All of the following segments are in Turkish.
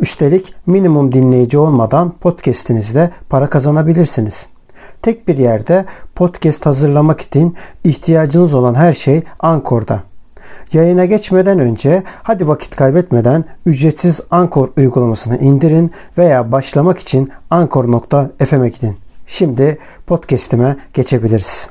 Üstelik minimum dinleyici olmadan podcast'inizde para kazanabilirsiniz. Tek bir yerde podcast hazırlamak için ihtiyacınız olan her şey Ankor'da. Yayına geçmeden önce hadi vakit kaybetmeden ücretsiz Ankor uygulamasını indirin veya başlamak için ankor.fm'e gidin. Şimdi podcast'ime geçebiliriz.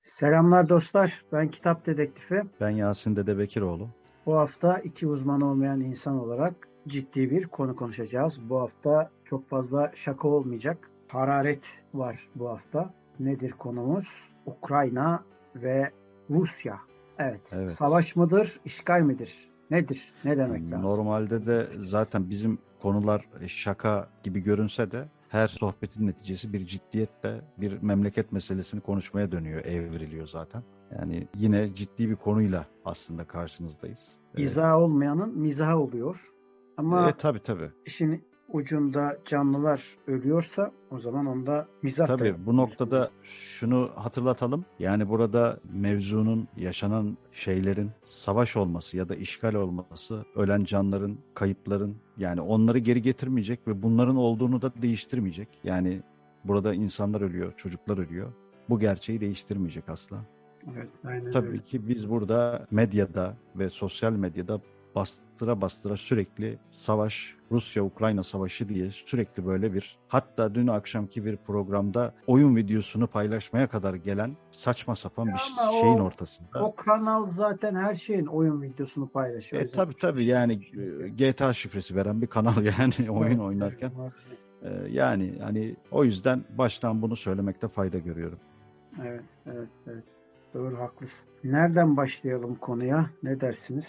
Selamlar dostlar. Ben Kitap Dedektifi. Ben Yasin Dede Bekiroğlu. Bu hafta iki uzman olmayan insan olarak ciddi bir konu konuşacağız. Bu hafta çok fazla şaka olmayacak. Hararet var bu hafta. Nedir konumuz? Ukrayna ve Rusya. Evet. evet. Savaş mıdır, işgal midir? Nedir? Ne demek lazım? Normalde de zaten bizim konular şaka gibi görünse de her sohbetin neticesi bir ciddiyetle bir memleket meselesini konuşmaya dönüyor, evriliyor zaten. Yani yine ciddi bir konuyla aslında karşınızdayız. İzah olmayanın mizahı oluyor. Ama e, tabii tabii. işin ucunda canlılar ölüyorsa o zaman onda mizah Tabii bu noktada şunu hatırlatalım. Yani burada mevzunun yaşanan şeylerin savaş olması ya da işgal olması, ölen canların, kayıpların yani onları geri getirmeyecek ve bunların olduğunu da değiştirmeyecek. Yani burada insanlar ölüyor, çocuklar ölüyor. Bu gerçeği değiştirmeyecek asla. Evet, aynen Tabii öyle. ki biz burada medyada ve sosyal medyada bastıra bastıra sürekli savaş, Rusya-Ukrayna savaşı diye sürekli böyle bir hatta dün akşamki bir programda oyun videosunu paylaşmaya kadar gelen saçma sapan bir Ama şeyin o, ortasında. O kanal zaten her şeyin oyun videosunu paylaşıyor. E, tabii tabii şey yani e, GTA şifresi veren bir kanal yani oyun oynarken. E, yani hani o yüzden baştan bunu söylemekte fayda görüyorum. Evet, evet, evet. Doğru haklısın. Nereden başlayalım konuya? Ne dersiniz?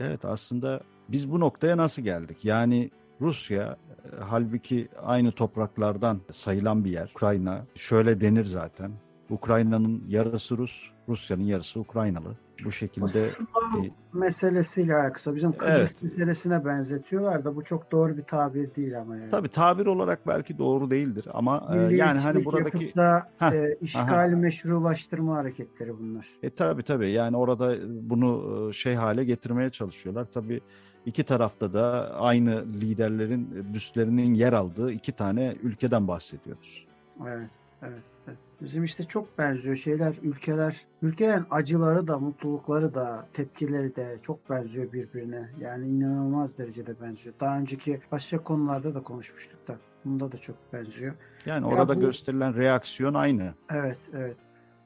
Evet aslında biz bu noktaya nasıl geldik? Yani Rusya e, halbuki aynı topraklardan sayılan bir yer. Ukrayna şöyle denir zaten. Ukrayna'nın yarısı Rus, Rusya'nın yarısı Ukraynalı. Bu şekilde e, meselesiyle alakası. Bizim Kıbrıs evet. meselesine benzetiyorlar da bu çok doğru bir tabir değil ama yani. Tabii tabir olarak belki doğru değildir ama e, yani hani buradaki da, e, işgali aha. meşrulaştırma hareketleri bunlar. E tabii tabii yani orada bunu e, şey hale getirmeye çalışıyorlar. Tabii iki tarafta da aynı liderlerin büstlerinin yer aldığı iki tane ülkeden bahsediyoruz. Evet, evet. Bizim işte çok benziyor şeyler, ülkeler. Ülkelerin acıları da, mutlulukları da, tepkileri de çok benziyor birbirine. Yani inanılmaz derecede benziyor. Daha önceki başka konularda da konuşmuştuk da. Bunda da çok benziyor. Yani orada ya bu, gösterilen reaksiyon aynı. Evet, evet.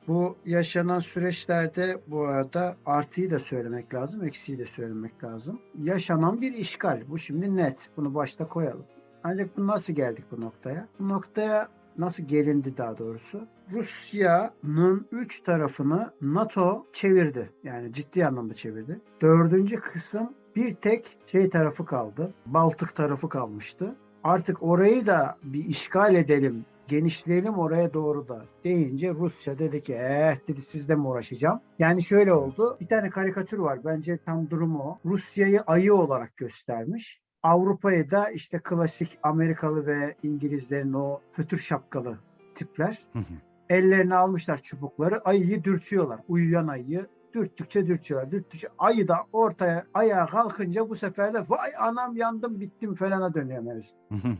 Bu yaşanan süreçlerde bu arada artıyı da söylemek lazım, eksiği de söylemek lazım. Yaşanan bir işgal. Bu şimdi net. Bunu başta koyalım. Ancak bu nasıl geldik bu noktaya? Bu noktaya nasıl gelindi daha doğrusu? Rusya'nın üç tarafını NATO çevirdi. Yani ciddi anlamda çevirdi. Dördüncü kısım bir tek şey tarafı kaldı. Baltık tarafı kalmıştı. Artık orayı da bir işgal edelim genişleyelim oraya doğru da deyince Rusya dedi ki eh dedi sizle mi uğraşacağım? Yani şöyle oldu. Bir tane karikatür var. Bence tam durumu o. Rusya'yı ayı olarak göstermiş. Avrupa'yı da işte klasik Amerikalı ve İngilizlerin o fötür şapkalı tipler. Hı hı. Ellerine almışlar çubukları. Ayıyı dürtüyorlar. Uyuyan ayıyı dürttükçe dürtüyorlar. Dürttükçe ayı da ortaya ayağa kalkınca bu sefer de vay anam yandım bittim falana dönüyor mevzu.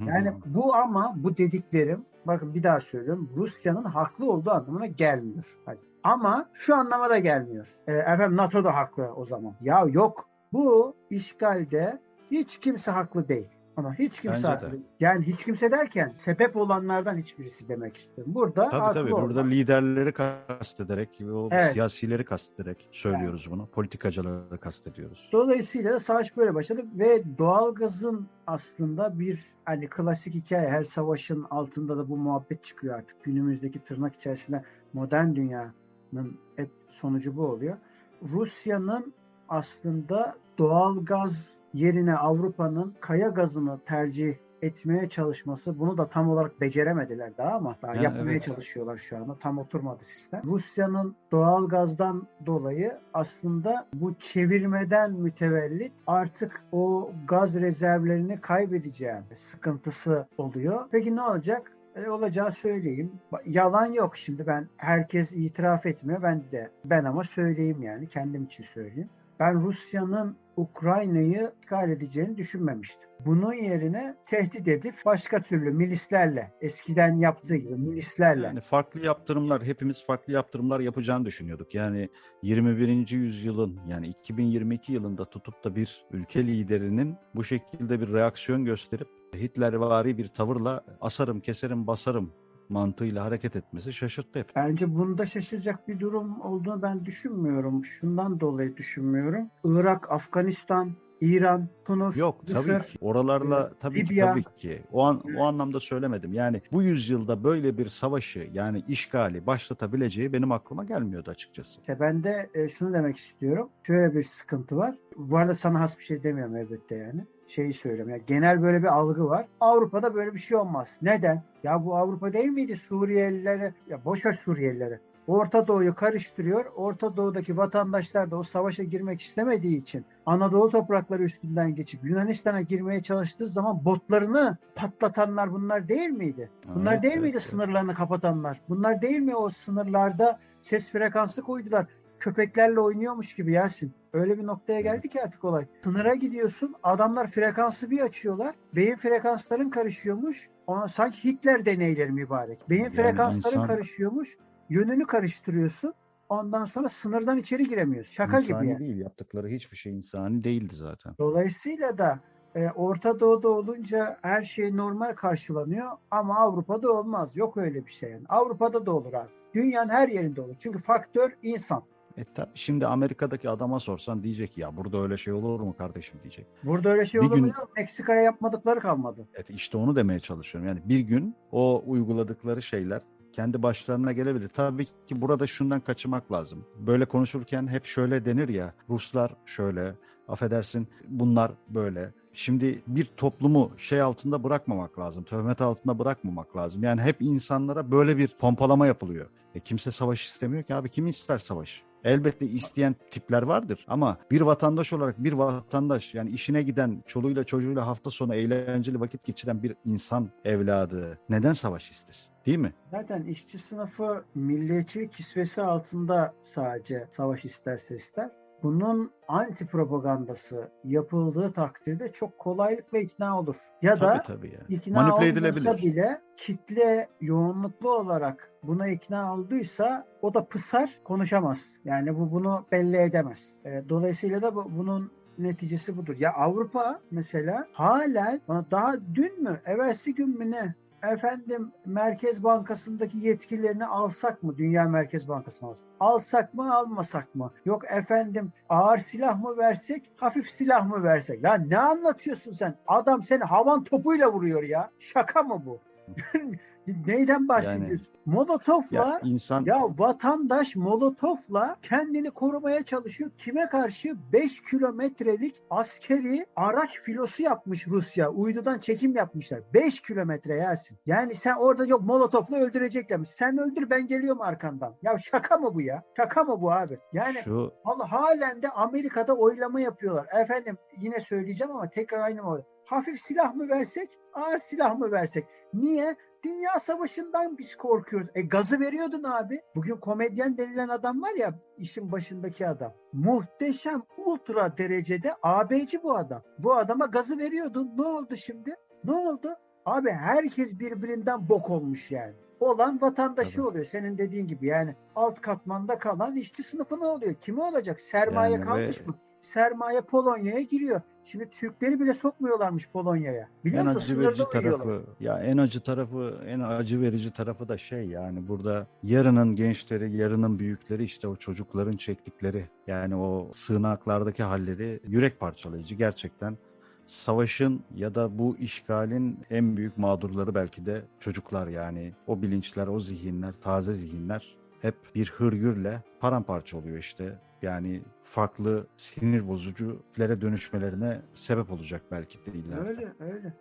yani bu ama bu dediklerim bakın bir daha söylüyorum Rusya'nın haklı olduğu anlamına gelmiyor. Ama şu anlama da gelmiyor. E, efendim NATO da haklı o zaman. Ya yok bu işgalde hiç kimse haklı değil. Ama hiç kimse Bence haklı. De. Yani hiç kimse derken sebep olanlardan hiçbirisi demek istiyorum. Burada tabii tabii olmak. burada liderleri kastederek o evet. siyasileri kastederek söylüyoruz evet. bunu. Politikacıları kastediyoruz. Dolayısıyla savaş böyle başladı ve doğalgazın aslında bir hani klasik hikaye her savaşın altında da bu muhabbet çıkıyor artık. Günümüzdeki tırnak içerisinde modern dünyanın hep sonucu bu oluyor. Rusya'nın aslında doğal gaz yerine Avrupa'nın kaya gazını tercih etmeye çalışması bunu da tam olarak beceremediler daha ama daha Yani yapmaya evet. çalışıyorlar şu anda. Tam oturmadı sistem. Rusya'nın doğal gazdan dolayı aslında bu çevirmeden mütevellit artık o gaz rezervlerini kaybedeceğim sıkıntısı oluyor. Peki ne olacak? E, olacağı söyleyeyim. Yalan yok şimdi ben herkes itiraf etmiyor. Ben de ben ama söyleyeyim yani kendim için söyleyeyim. Ben Rusya'nın Ukrayna'yı işgal edeceğini düşünmemiştim. Bunun yerine tehdit edip başka türlü milislerle eskiden yaptığı gibi milislerle Yani farklı yaptırımlar, hepimiz farklı yaptırımlar yapacağını düşünüyorduk. Yani 21. yüzyılın yani 2022 yılında tutup da bir ülke liderinin bu şekilde bir reaksiyon gösterip Hitlervari bir tavırla asarım, keserim, basarım mantığıyla hareket etmesi şaşırttı hep. Bence bunda şaşıracak bir durum olduğunu ben düşünmüyorum. Şundan dolayı düşünmüyorum. Irak, Afganistan, İran, Tunus, Yok tabii Mısır. ki. Oralarla e, tabii ki Libya. tabii ki. O an o anlamda söylemedim. Yani bu yüzyılda böyle bir savaşı yani işgali başlatabileceği benim aklıma gelmiyordu açıkçası. İşte ben de e, şunu demek istiyorum. Şöyle bir sıkıntı var. Bu arada sana has bir şey demiyorum elbette yani. Şeyi söylüyorum. Yani genel böyle bir algı var. Avrupa'da böyle bir şey olmaz. Neden? Ya bu Avrupa değil miydi Suriyelilere? Ya boş ver Suriyelilere. Orta Doğu'yu karıştırıyor. Orta Doğu'daki vatandaşlar da o savaşa girmek istemediği için Anadolu toprakları üstünden geçip Yunanistan'a girmeye çalıştığı zaman botlarını patlatanlar bunlar değil miydi? Bunlar Evet, değil evet, miydi evet. sınırlarını kapatanlar? Bunlar değil mi o sınırlarda ses frekansı koydular? Köpeklerle oynuyormuş gibi Yasin. Öyle bir noktaya geldi ki artık olay. Sınıra gidiyorsun adamlar frekansı bir açıyorlar. Beyin frekansların karışıyormuş. Ona sanki Hitler deneyleri mübarek. Beyin Yani frekansların insan- karışıyormuş. Yönünü karıştırıyorsun. Ondan sonra sınırdan içeri giremiyorsun. Şaka gibi insani yani. değil yaptıkları hiçbir şey insani değildi zaten. Dolayısıyla da e, Orta Doğu'da olunca her şey normal karşılanıyor ama Avrupa'da olmaz. Yok öyle bir şey yani. Avrupa'da da olur abi. Dünyanın her yerinde olur. Çünkü faktör insan. E tabii şimdi Amerika'daki adama sorsan diyecek ya burada öyle şey olur mu kardeşim diyecek. Burada öyle şey Bir olur mu? gün-. Meksika'ya yapmadıkları kalmadı. Evet işte onu demeye çalışıyorum. Yani bir gün o uyguladıkları şeyler kendi başlarına gelebilir. Tabii ki burada şundan kaçınmak lazım. Böyle konuşurken hep şöyle denir ya Ruslar şöyle affedersin bunlar böyle. Şimdi bir toplumu şey altında bırakmamak lazım. Töhmet altında bırakmamak lazım. Yani hep insanlara böyle bir pompalama yapılıyor. E kimse savaş istemiyor ki abi. Kim ister savaş? Elbette isteyen tipler vardır ama bir vatandaş olarak bir vatandaş yani işine giden çoluğuyla çocuğuyla hafta sonu eğlenceli vakit geçiren bir insan evladı neden savaş istesin? Değil mi? Zaten işçi sınıfı milliyetçilik kisvesi altında sadece savaş isterse ister. Bunun anti propagandası yapıldığı takdirde çok kolaylıkla ikna olur. Ya da tabii tabii yani. ikna Manipüle edilebilir. bile kitle yoğunluklu olarak buna ikna olduysa o da pısar konuşamaz. Yani bu bunu belli edemez. E, dolayısıyla da bu, bunun neticesi budur. Ya Avrupa mesela halen daha dün mü evvelsi gün mü ne efendim Merkez Bankası'ndaki yetkilerini alsak mı? Dünya Merkez Bankası'na alsak. Alsak mı almasak mı? Yok efendim ağır silah mı versek hafif silah mı versek? Ya ne anlatıyorsun sen? Adam seni havan topuyla vuruyor ya. Şaka mı bu? Neyden bahsediyorsun? Molotof'la Ya insan ya vatandaş molotofla kendini korumaya çalışıyor. Kime karşı? 5 kilometrelik askeri araç filosu yapmış Rusya. Uydudan çekim yapmışlar. 5 kilometre Yasin. Yani sen orada yok molotofla öldürecekler. Sen öldür ben geliyorum arkandan. Ya şaka mı bu ya? Şaka mı bu abi? Yani şu halen de Amerika'da oylama yapıyorlar. Efendim yine söyleyeceğim ama tekrar aynı mı? Hafif silah mı versek, ağır silah mı versek? Niye? Dünya savaşından biz korkuyoruz. E gazı veriyordun abi. Bugün komedyen denilen adam var ya işin başındaki adam. Muhteşem ultra derecede AB'ci bu adam. Bu adama gazı veriyordun. Ne oldu şimdi? Ne oldu? Abi herkes birbirinden bok olmuş yani. Olan vatandaşı Tabii. oluyor senin dediğin gibi yani alt katmanda kalan işçi sınıfı ne oluyor? Kimi olacak? Sermaye Yani kalmış ve- mı? Sermaye Polonya'ya giriyor. Şimdi Türkleri bile sokmuyorlarmış Polonya'ya. Biliyor en musun? acı verici uyuyorlar. tarafı ya en acı tarafı en acı verici tarafı da şey yani burada yarının gençleri yarının büyükleri işte o çocukların çektikleri yani o sığınaklardaki halleri yürek parçalayıcı gerçekten savaşın ya da bu işgalin en büyük mağdurları belki de çocuklar yani o bilinçler o zihinler taze zihinler hep bir hırgürle paramparça oluyor işte yani farklı sinir bozucu tiplere dönüşmelerine sebep olacak belki de ileride. Öyle öyle.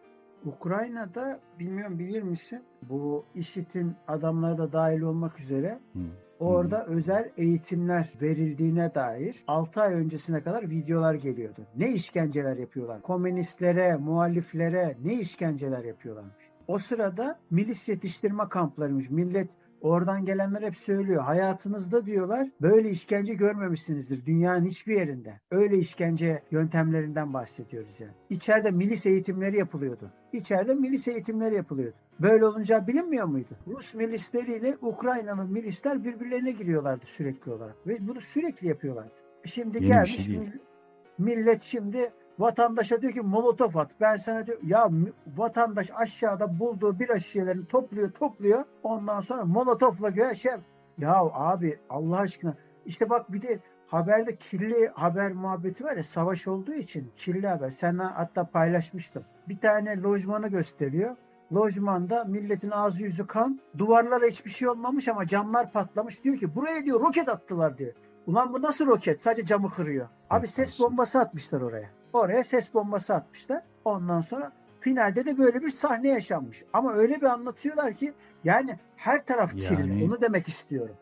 Ukrayna'da bilmiyorum bilir misin? Bu IŞİD'in adamları da dahil olmak üzere Hı. orada özel eğitimler verildiğine dair 6 ay öncesine kadar videolar geliyordu. Ne işkenceler yapıyorlar? Komünistlere, muhaliflere ne işkenceler yapıyorlarmış. O sırada milis yetiştirme kamplarıymış. Millet Oradan gelenler hep söylüyor. Hayatınızda diyorlar böyle işkence görmemişsinizdir dünyanın hiçbir yerinde. Öyle işkence yöntemlerinden bahsediyoruz yani. İçeride milis eğitimleri yapılıyordu. İçeride milis eğitimleri yapılıyordu. Böyle olunca bilinmiyor muydu? Rus milisleriyle Ukraynalı milisler birbirlerine giriyorlardı sürekli olarak. Ve bunu sürekli yapıyorlardı. Şimdi Yeni gelmiş şey millet şimdi vatandaşa diyor ki molotof at. Ben sana diyor ya vatandaş aşağıda bulduğu bir şişelerini topluyor topluyor. Ondan sonra molotofla göğe şey ya abi Allah aşkına işte bak bir de haberde kirli haber muhabbeti var ya savaş olduğu için kirli haber. Senden hatta paylaşmıştım. Bir tane lojmanı gösteriyor. Lojmanda milletin ağzı yüzü kan. Duvarlara hiçbir şey olmamış ama camlar patlamış. Diyor ki buraya diyor roket attılar diyor. Ulan bu nasıl roket? Sadece camı kırıyor. Abi ses bombası atmışlar oraya. Oraya ses bombası atmışlar. Ondan sonra finalde de böyle bir sahne yaşanmış. Ama öyle bir anlatıyorlar ki yani her taraf kirli. Yani- Onu demek istiyorum.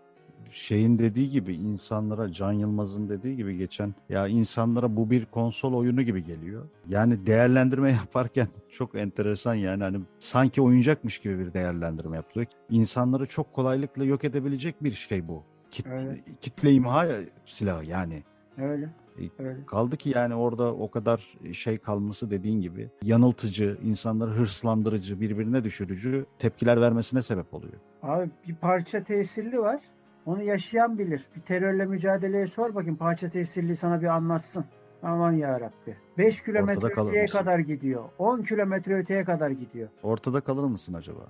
şeyin dediği gibi insanlara Can Yılmaz'ın dediği gibi geçen ya insanlara bu bir konsol oyunu gibi geliyor. Yani değerlendirme yaparken çok enteresan yani hani sanki oyuncakmış gibi bir değerlendirme yapılıyor. İnsanları çok kolaylıkla yok edebilecek bir şey bu. Kit- Evet. Kitle imha silahı yani. Öyle. E, Öyle. Kaldı ki yani orada o kadar şey kalması dediğin gibi yanıltıcı, insanları hırslandırıcı, birbirine düşürücü tepkiler vermesine sebep oluyor. Abi bir parça tesirli var. Onu yaşayan bilir. Bir terörle mücadeleye sor bakayım parça tesirli sana bir anlatsın. Aman ya Rabbi. 5 kilometre öteye kadar gidiyor. 10 kilometre öteye kadar gidiyor. Ortada kalır mısın acaba?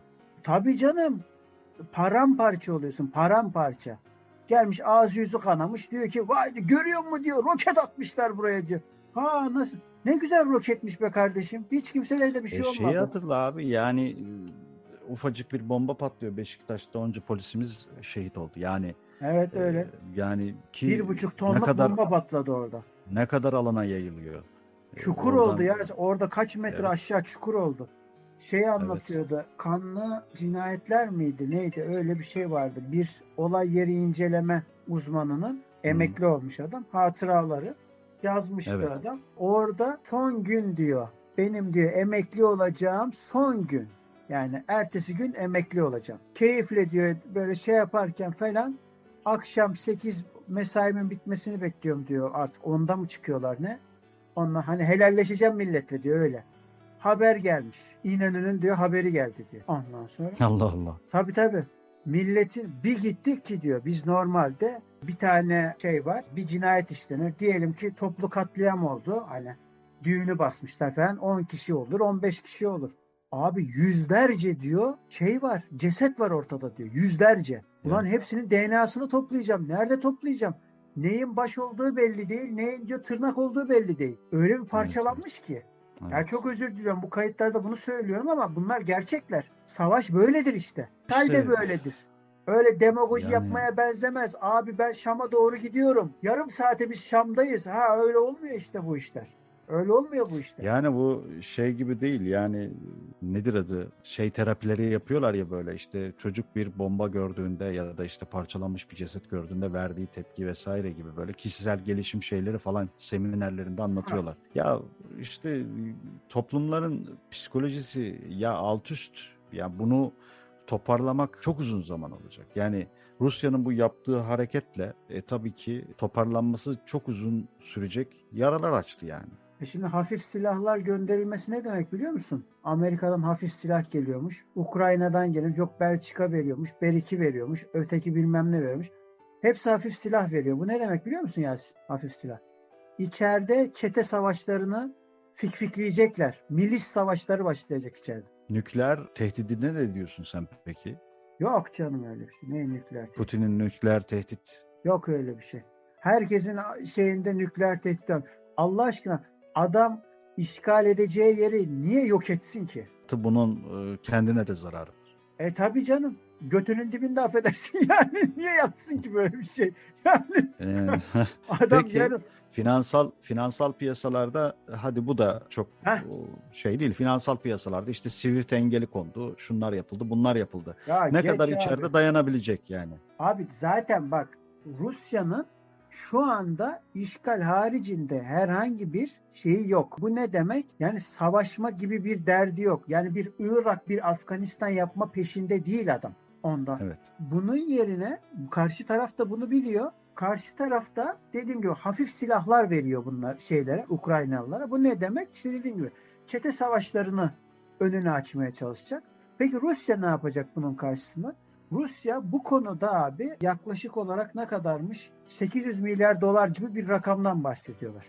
Tabii canım. Paramparça oluyorsun. Paramparça. Gelmiş ağzı yüzü kanamış. Diyor ki vay görüyor mu diyor. Roket atmışlar buraya diyor. Ha nasıl? Ne güzel roketmiş be kardeşim. Hiç kimseye de bir şey E, olmadı. şeyi hatırla abi yani e, ufacık bir bomba patlıyor Beşiktaş'ta onca polisimiz şehit oldu. Yani Evet e, öyle. yani ki Bir buçuk ne tonluk kadar bomba patladı orada. ne kadar alana yayılıyor. E, Çukur oradan- oldu ya. Orada kaç metre Evet. aşağı çukur oldu. Şey anlatıyordu. Kanlı cinayetler miydi? Neydi? Öyle bir şey vardı. Bir olay yeri inceleme uzmanının emekli olmuş adam. Hatıraları yazmıştı Evet. adam. Orada son gün diyor. Benim diyor emekli olacağım son gün. Yani ertesi gün emekli olacağım. Keyifle diyor böyle şey yaparken falan akşam 8 mesaimin bitmesini bekliyorum diyor. Artık onda mı çıkıyorlar ne? Onunla hani helalleşeceğim milletle diyor öyle. Haber gelmiş. İnönü'nün diyor haberi geldi diyor. Ondan sonra Allah Allah. tabii tabii milletin bir gittik ki diyor biz normalde bir tane şey var bir cinayet işlenir. Diyelim ki toplu katliam oldu. Hani düğünü basmışlar falan 10 kişi olur 15 kişi olur. Abi yüzlerce diyor şey var ceset var ortada diyor yüzlerce. Ulan hepsinin DNA'sını toplayacağım. Nerede toplayacağım? Neyin baş olduğu belli değil. Neyin diyor tırnak olduğu belli değil. Öyle bir parçalanmış ki. Ya Evet. çok özür diliyorum bu kayıtlarda bunu söylüyorum ama bunlar gerçekler. Savaş böyledir işte. Tay İşte- böyledir. Öyle demagoji Yani- yapmaya benzemez. Abi ben Şam'a doğru gidiyorum. Yarım saate biz Şam'dayız. Ha öyle olmuyor işte bu işler. Öyle olmuyor bu işler. Yani bu şey gibi değil yani nedir adı şey terapileri yapıyorlar ya böyle işte çocuk bir bomba gördüğünde ya da işte parçalanmış bir ceset gördüğünde verdiği tepki vesaire gibi böyle kişisel gelişim şeyleri falan seminerlerinde anlatıyorlar. Ya işte toplumların psikolojisi ya alt üst ya bunu toparlamak çok uzun zaman alacak. Yani Rusya'nın bu yaptığı hareketle e, tabii ki toparlanması çok uzun sürecek yaralar açtı yani. E şimdi hafif silahlar gönderilmesi ne demek biliyor musun? Amerika'dan hafif silah geliyormuş. Ukrayna'dan gelip yok Belçika veriyormuş. Beriki veriyormuş. Öteki bilmem ne veriyormuş. Hepsi hafif silah veriyor. Bu ne demek biliyor musun Yasin? Hafif silah. İçeride çete savaşlarını fikfikleyecekler. Milis savaşları başlayacak içeride. Nükleer tehdidine ne diyorsun sen peki? Yok canım öyle bir şey. Ne nükleer? Putin'in nükleer tehdit Yok öyle bir şey. Herkesin şeyinde nükleer tehdit var. Allah aşkına adam işgal edeceği yeri niye yok etsin ki? bunun e, kendine de zararı var. E tabi canım. götünün dibinde affedersin yani niye yatsın ki böyle bir şey? Yani Ee, adam Peki. yani finansal finansal piyasalarda hadi bu da çok Heh. şey değil. Finansal piyasalarda işte Swift engeli kondu, şunlar yapıldı, bunlar yapıldı. ya Ne kadar abi. içeride dayanabilecek yani? Abi zaten bak Rusya'nın şu anda işgal haricinde herhangi bir şeyi yok. Bu ne demek? Yani savaşma gibi bir derdi yok. Yani bir Irak, bir Afganistan yapma peşinde değil adam ondan. Evet. Bunun yerine karşı taraf da bunu biliyor. Karşı tarafta dediğim gibi hafif silahlar veriyor bunlar şeylere, Ukraynalılara. Bu ne demek? İşte dediğim gibi çete savaşlarını önünü açmaya çalışacak. Peki Rusya ne yapacak bunun karşısında? Rusya bu konuda abi yaklaşık olarak ne kadarmış? 800 milyar dolar gibi bir rakamdan bahsediyorlar.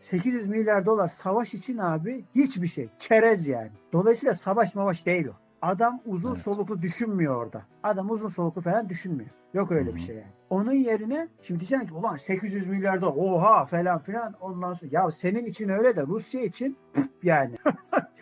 800 milyar dolar savaş için abi hiçbir şey. Çerez yani. Dolayısıyla savaş mavaş değil o. Adam uzun Evet. soluklu düşünmüyor orada. Adam uzun soluklu falan düşünmüyor. Yok öyle Hı bir şey yani. Onun yerine şimdi diyeceksin ki ulan 800 milyar dolar oha falan filan ondan sonra ya senin için öyle de Rusya için yani.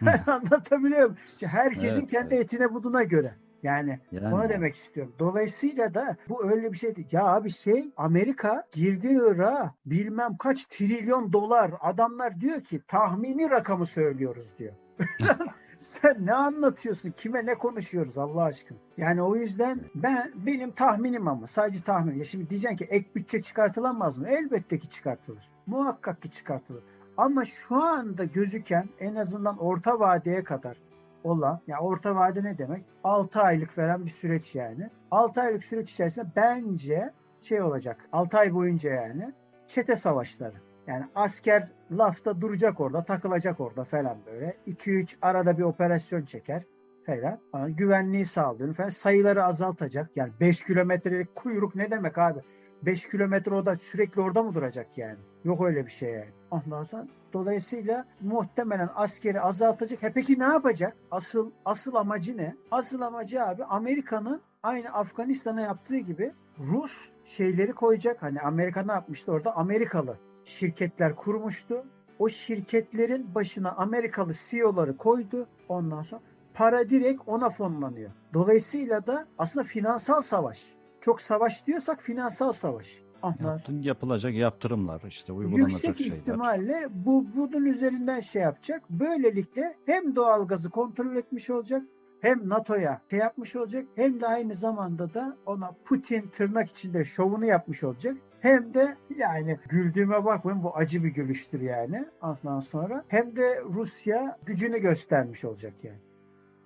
anlatabiliyor muyum? İşte Herkesin Evet, kendi etine buduna göre. Yani Yani onu demek istiyorum. Dolayısıyla da bu öyle bir şey değil. Ya abi şey Amerika girdi Irak'a bilmem kaç trilyon dolar adamlar diyor ki tahmini rakamı söylüyoruz diyor. Sen ne anlatıyorsun? Kime ne konuşuyoruz Allah aşkına? Yani o yüzden ben benim tahminim ama sadece tahmin. Ya şimdi diyeceksin ki ek bütçe çıkartılamaz mı? Elbette ki çıkartılır. Muhakkak ki çıkartılır. Ama şu anda gözüken en azından orta vadeye kadar olan ya orta vade ne demek? 6 aylık falan bir süreç yani. 6 aylık süreç içerisinde bence şey olacak. 6 ay boyunca yani çete savaşları. Yani asker lafta duracak orada, takılacak orada falan böyle. 2-3 arada bir operasyon çeker falan. Ama güvenliği sağlıyor falan. Sayıları azaltacak. Yani 5 kilometrelik kuyruk ne demek abi? 5 kilometre o da sürekli orada mı duracak yani? Yok öyle bir şey yani. Sonra dolayısıyla muhtemelen askeri azaltacak. He peki ne yapacak? Asıl asıl amacı ne? Asıl amacı abi Amerika'nın aynı Afganistan'a yaptığı gibi Rus şeyleri koyacak. Hani Amerika ne yapmıştı orada? Amerikalı şirketler kurmuştu. O şirketlerin başına Amerikalı CEO'ları koydu. Ondan sonra para direkt ona fonlanıyor. Dolayısıyla da aslında finansal savaş. Çok savaş diyorsak finansal savaş. Yaptın yapılacak yaptırımlar işte uygulanacak yüksek şeyler. ihtimalle bu bunun üzerinden şey yapacak. Böylelikle hem doğalgazı kontrol etmiş olacak hem NATO'ya şey yapmış olacak hem de aynı zamanda da ona Putin tırnak içinde şovunu yapmış olacak. Hem de yani güldüğüme bakmayın bu acı bir gülüştür yani ondan sonra. Hem de Rusya gücünü göstermiş olacak yani.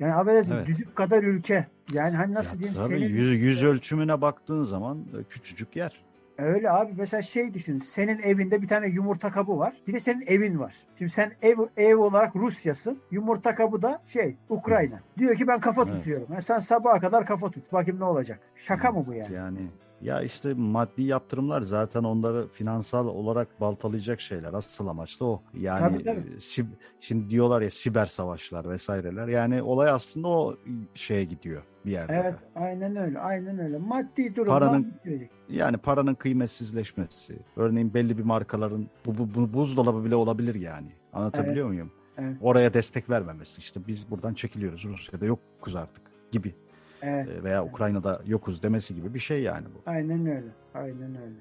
Yani affedersin Evet. düdük kadar ülke. Yani hani nasıl Ya diyeyim tabii senin yüz, yüz ölçümüne baktığın zaman e, küçücük yer. Öyle abi mesela şey düşün. Senin evinde bir tane yumurta kabı var. Bir de senin evin var. Şimdi sen ev ev olarak Rusyasın. Yumurta kabı da şey Ukrayna. Diyor ki ben kafa Evet. tutuyorum. Yani sen sabaha kadar kafa tut. Bakayım ne olacak. Şaka mı bu yani? Yani ya işte maddi yaptırımlar zaten onları finansal olarak baltalayacak şeyler. Asıl amaç da o. Yani Tabii, tabii. e, şimdi diyorlar ya siber savaşlar vesaireler. Yani olay aslında o şeye gidiyor bir yerde. Evet aynen öyle. Aynen öyle. Maddi durumdan Paranın- bitirecek. Yani paranın kıymetsizleşmesi. Örneğin belli bir markaların bu, bu, bu buzdolabı bile olabilir yani. Anlatabiliyor muyum? Evet. Oraya destek vermemesi. İşte biz buradan çekiliyoruz. Rusya'da yokuz artık gibi. Evet. Veya Ukrayna'da yokuz demesi gibi bir şey yani bu. Aynen öyle. Aynen öyle.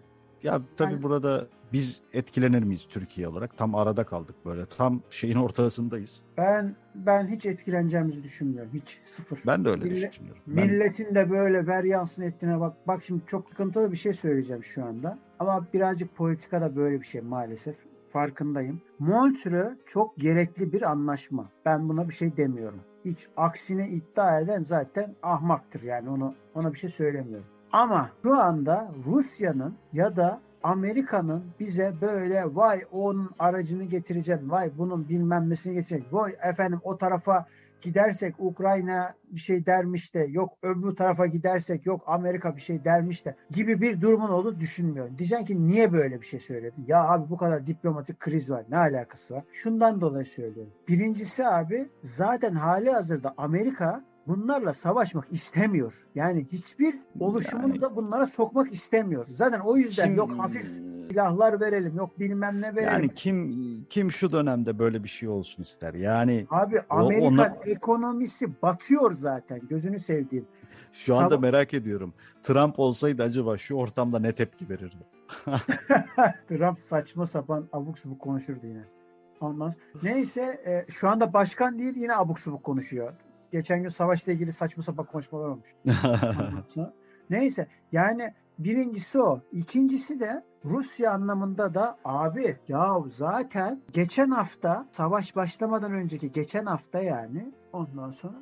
Ya tabii Aynen. burada biz etkilenir miyiz Türkiye olarak? Tam arada kaldık böyle. Tam şeyin ortasındayız. Ben ben hiç etkileneceğimizi düşünmüyorum. Hiç sıfır. Ben de öyle Millet- düşünüyorum. Ben, Milletin de böyle veryansın ettiğine bak. Bak şimdi çok sıkıntılı bir şey söyleyeceğim şu anda. Ama birazcık politika da böyle bir şey maalesef. Farkındayım. Montreux çok gerekli bir anlaşma. Ben buna bir şey demiyorum. Hiç aksine iddia eden zaten ahmaktır yani onu ona bir şey söylemiyorum. Ama şu anda Rusya'nın ya da Amerika'nın bize böyle vay onun aracını getireceksin, vay bunun bilmem nesini getireceksin, vay efendim o tarafa gidersek Ukrayna bir şey dermiş de yok öbür tarafa gidersek yok Amerika bir şey dermiş de gibi bir durumun olduğunu düşünmüyorum. Diyeceksin ki niye böyle bir şey söyledin? Ya abi bu kadar diplomatik kriz var. Ne alakası var? Şundan dolayı söylüyorum. Birincisi abi zaten hali hazırda Amerika bunlarla savaşmak istemiyor. Yani hiçbir oluşumunu Yani- da bunlara sokmak istemiyor. Zaten o yüzden Şimdi- yok hafif silahlar verelim yok bilmem ne verelim. Yani kim kim şu dönemde böyle bir şey olsun ister? Yani Abi O- Amerikan onlar- ekonomisi batıyor zaten gözünü sevdiğim. şu anda Sava- merak ediyorum. Trump olsaydı acaba şu ortamda ne tepki verirdi? Trump saçma sapan abuk subuk konuşurdu yine. Ondan neyse e, şu anda başkan değil yine abuk subuk konuşuyor. Geçen gün savaşla ilgili saçma sapan konuşmalar olmuş. Neyse yani birincisi o. İkincisi de Rusya anlamında da abi ya zaten geçen hafta savaş başlamadan önceki geçen hafta yani ondan sonra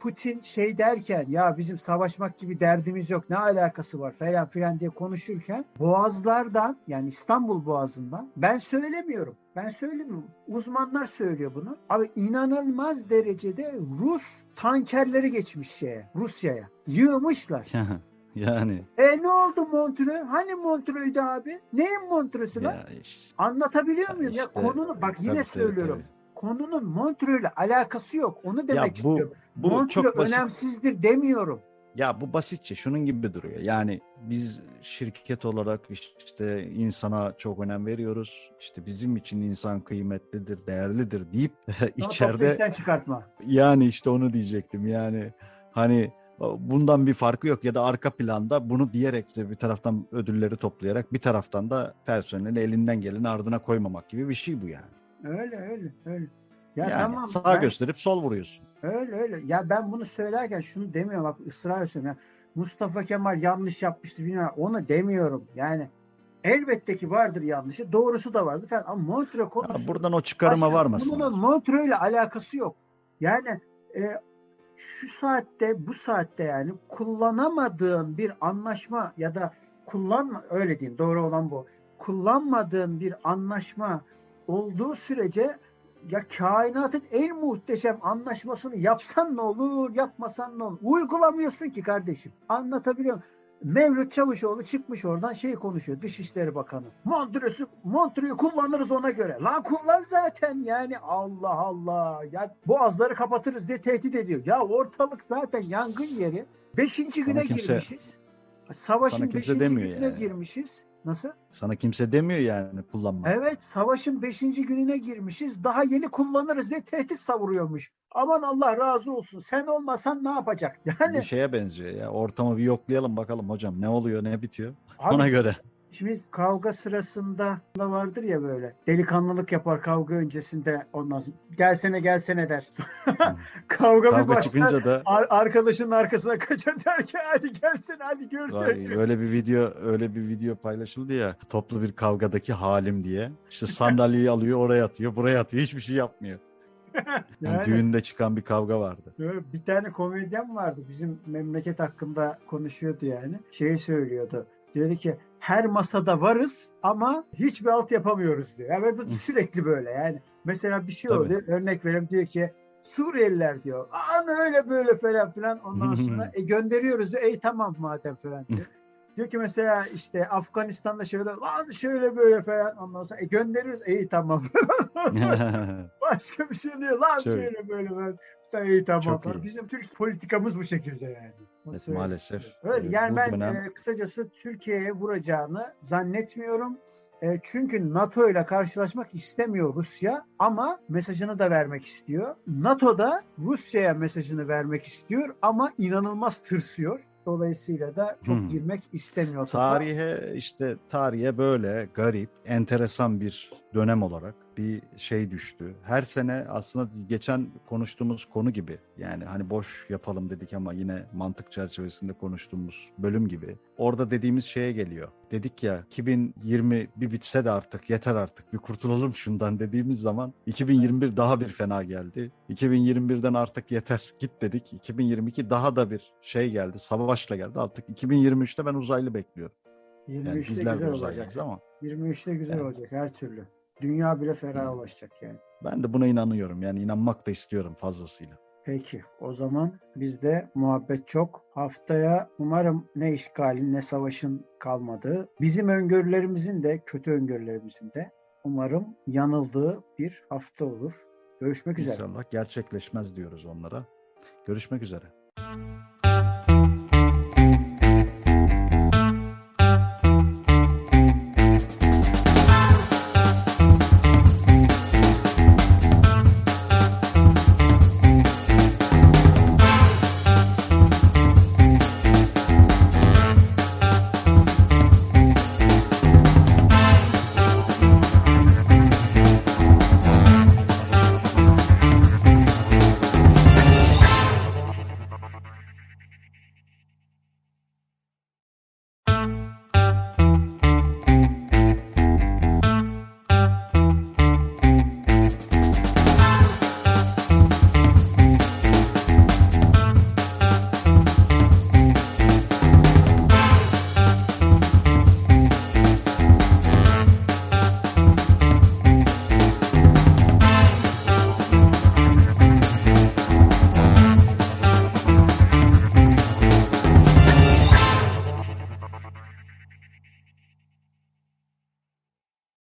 Putin şey derken ya bizim savaşmak gibi derdimiz yok ne alakası var falan filan diye konuşurken boğazlardan yani İstanbul boğazından ben söylemiyorum. Ben söylemiyorum. Uzmanlar söylüyor bunu. Abi inanılmaz derecede Rus tankerleri geçmiş şeye Rusya'ya. Yığmışlar. yani E ne oldu Montreux? Hani Montreux'du abi? Neyin Montreux'u lan? ya işte, Anlatabiliyor muyum? ya işte, konunu bak tabii, yine tabii, söylüyorum. tabii. Konunun Montreux'le alakası yok. Onu demek Ya bu istiyorum. Bu Montreux çok basit. önemsizdir demiyorum. Ya bu basitçe şunun gibi duruyor. Yani biz şirket olarak işte insana çok önem veriyoruz. İşte bizim için insan kıymetlidir, değerlidir deyip içeride çıkartma. yani işte onu diyecektim. Yani hani bundan bir farkı yok ya da arka planda bunu diyerek de bir taraftan ödülleri toplayarak bir taraftan da personeli elinden geleni ardına koymamak gibi bir şey bu yani. Öyle öyle öyle. Ya yani tamam. sağ ben- gösterip sol vuruyorsun. Öyle öyle. Ya ben bunu söylerken şunu demiyorum bak ısrar ediyorum. Ya Mustafa Kemal yanlış yapmıştı bilmem. Onu demiyorum. Yani elbette ki vardır yanlışı. Doğrusu da vardır falan. Ama Montreux Ha, konusu buradan o çıkarıma Başka- varmasın. Bunun Montreux ile alakası yok. Yani e, şu saatte bu saatte yani kullanamadığın bir anlaşma ya da kullanma öyle diyeyim doğru olan bu. Kullanmadığın bir anlaşma olduğu sürece ya kainatın en muhteşem anlaşmasını yapsan ne olur, yapmasan ne olur? Uygulamıyorsun ki kardeşim. Anlatabiliyor muyum? Mevlüt Çavuşoğlu çıkmış oradan şey konuşuyor Dışişleri Bakanı. Montreux'u Montreux'u kullanırız ona göre. Lan kullan zaten yani Allah Allah. Ya boğazları kapatırız diye tehdit ediyor. Ya ortalık zaten yangın yeri. Beşinci güne kimse- girmişiz. Savaşın beşinci gününe yani. girmişiz. Nasıl? Sana kimse demiyor yani kullanma. Evet savaşın beşinci gününe girmişiz. Daha yeni kullanırız diye tehdit savuruyormuş. Aman Allah razı olsun. Sen olmasan ne yapacak? Yani Bir şeye benziyor ya. Ortamı bir yoklayalım bakalım hocam ne oluyor ne bitiyor. abi, Ona göre. Şimdi kavga sırasında da vardır ya böyle delikanlılık yapar kavga öncesinde ondan sonra gelsene gelsene der. kavga bir Kavga başlar. çıkınca da Ar- arkadaşının arkasına kaçar der ki hadi gelsene hadi görsene. Vay, öyle bir video öyle bir video paylaşıldı ya toplu bir kavgadaki halim diye. İşte sandalyeyi alıyor oraya atıyor buraya atıyor hiçbir şey yapmıyor. Yani, Yani- düğünde çıkan bir kavga vardı. Bir tane komedyen vardı bizim memleket hakkında konuşuyordu yani. Şeyi söylüyordu. Diyordu ki her masada varız ama hiçbir alt yapamıyoruz diyor. Yani bu sürekli böyle yani. Mesela bir şey Tabii. oluyor. Örnek verelim diyor ki Suriyeliler diyor. Aa öyle böyle falan filan. Ondan sonra e, gönderiyoruz diyor. Ey tamam madem falan diyor. Diyor ki mesela işte Afganistan'da şöyle lan şöyle böyle falan ondan sonra e, gönderiyoruz. İyi tamam. Başka bir şey diyor. Lan Çok- şöyle böyle. Sen iyi tamam Çok falan. iyi. Bizim Türk politikamız bu şekilde yani. Evet, maalesef. Öyle e, yani ben e, kısacası Türkiye'ye vuracağını zannetmiyorum. E, çünkü NATO ile karşılaşmak istemiyor Rusya ama mesajını da vermek istiyor. NATO da Rusya'ya mesajını vermek istiyor ama inanılmaz tırsıyor. Dolayısıyla da çok Hmm. girmek istemiyor. Tarihe işte tarihe böyle garip, enteresan bir dönem olarak bir şey düştü. Her sene aslında geçen konuştuğumuz konu gibi yani hani boş yapalım dedik ama yine mantık çerçevesinde konuştuğumuz bölüm gibi. Orada dediğimiz şeye geliyor. Dedik ya 2020 bir bitse de artık yeter artık bir kurtulalım şundan dediğimiz zaman 2021 daha bir fena geldi. 2021'den artık yeter git dedik. 2022 daha da bir şey geldi savaşla geldi artık 2023'te ben uzaylı bekliyorum. Yani 23'te bizler de güzel olacak. ama 23'te güzel Yani. olacak her türlü. Dünya bile Hmm. ferahlaşacak yani. ben de buna inanıyorum. Yani inanmak da istiyorum fazlasıyla. Peki o zaman bizde muhabbet çok. Haftaya umarım ne işgalin ne savaşın kalmadığı, bizim öngörülerimizin de kötü öngörülerimizin de umarım yanıldığı bir hafta olur. Görüşmek üzere. İnşallah gerçekleşmez diyoruz onlara. Görüşmek üzere.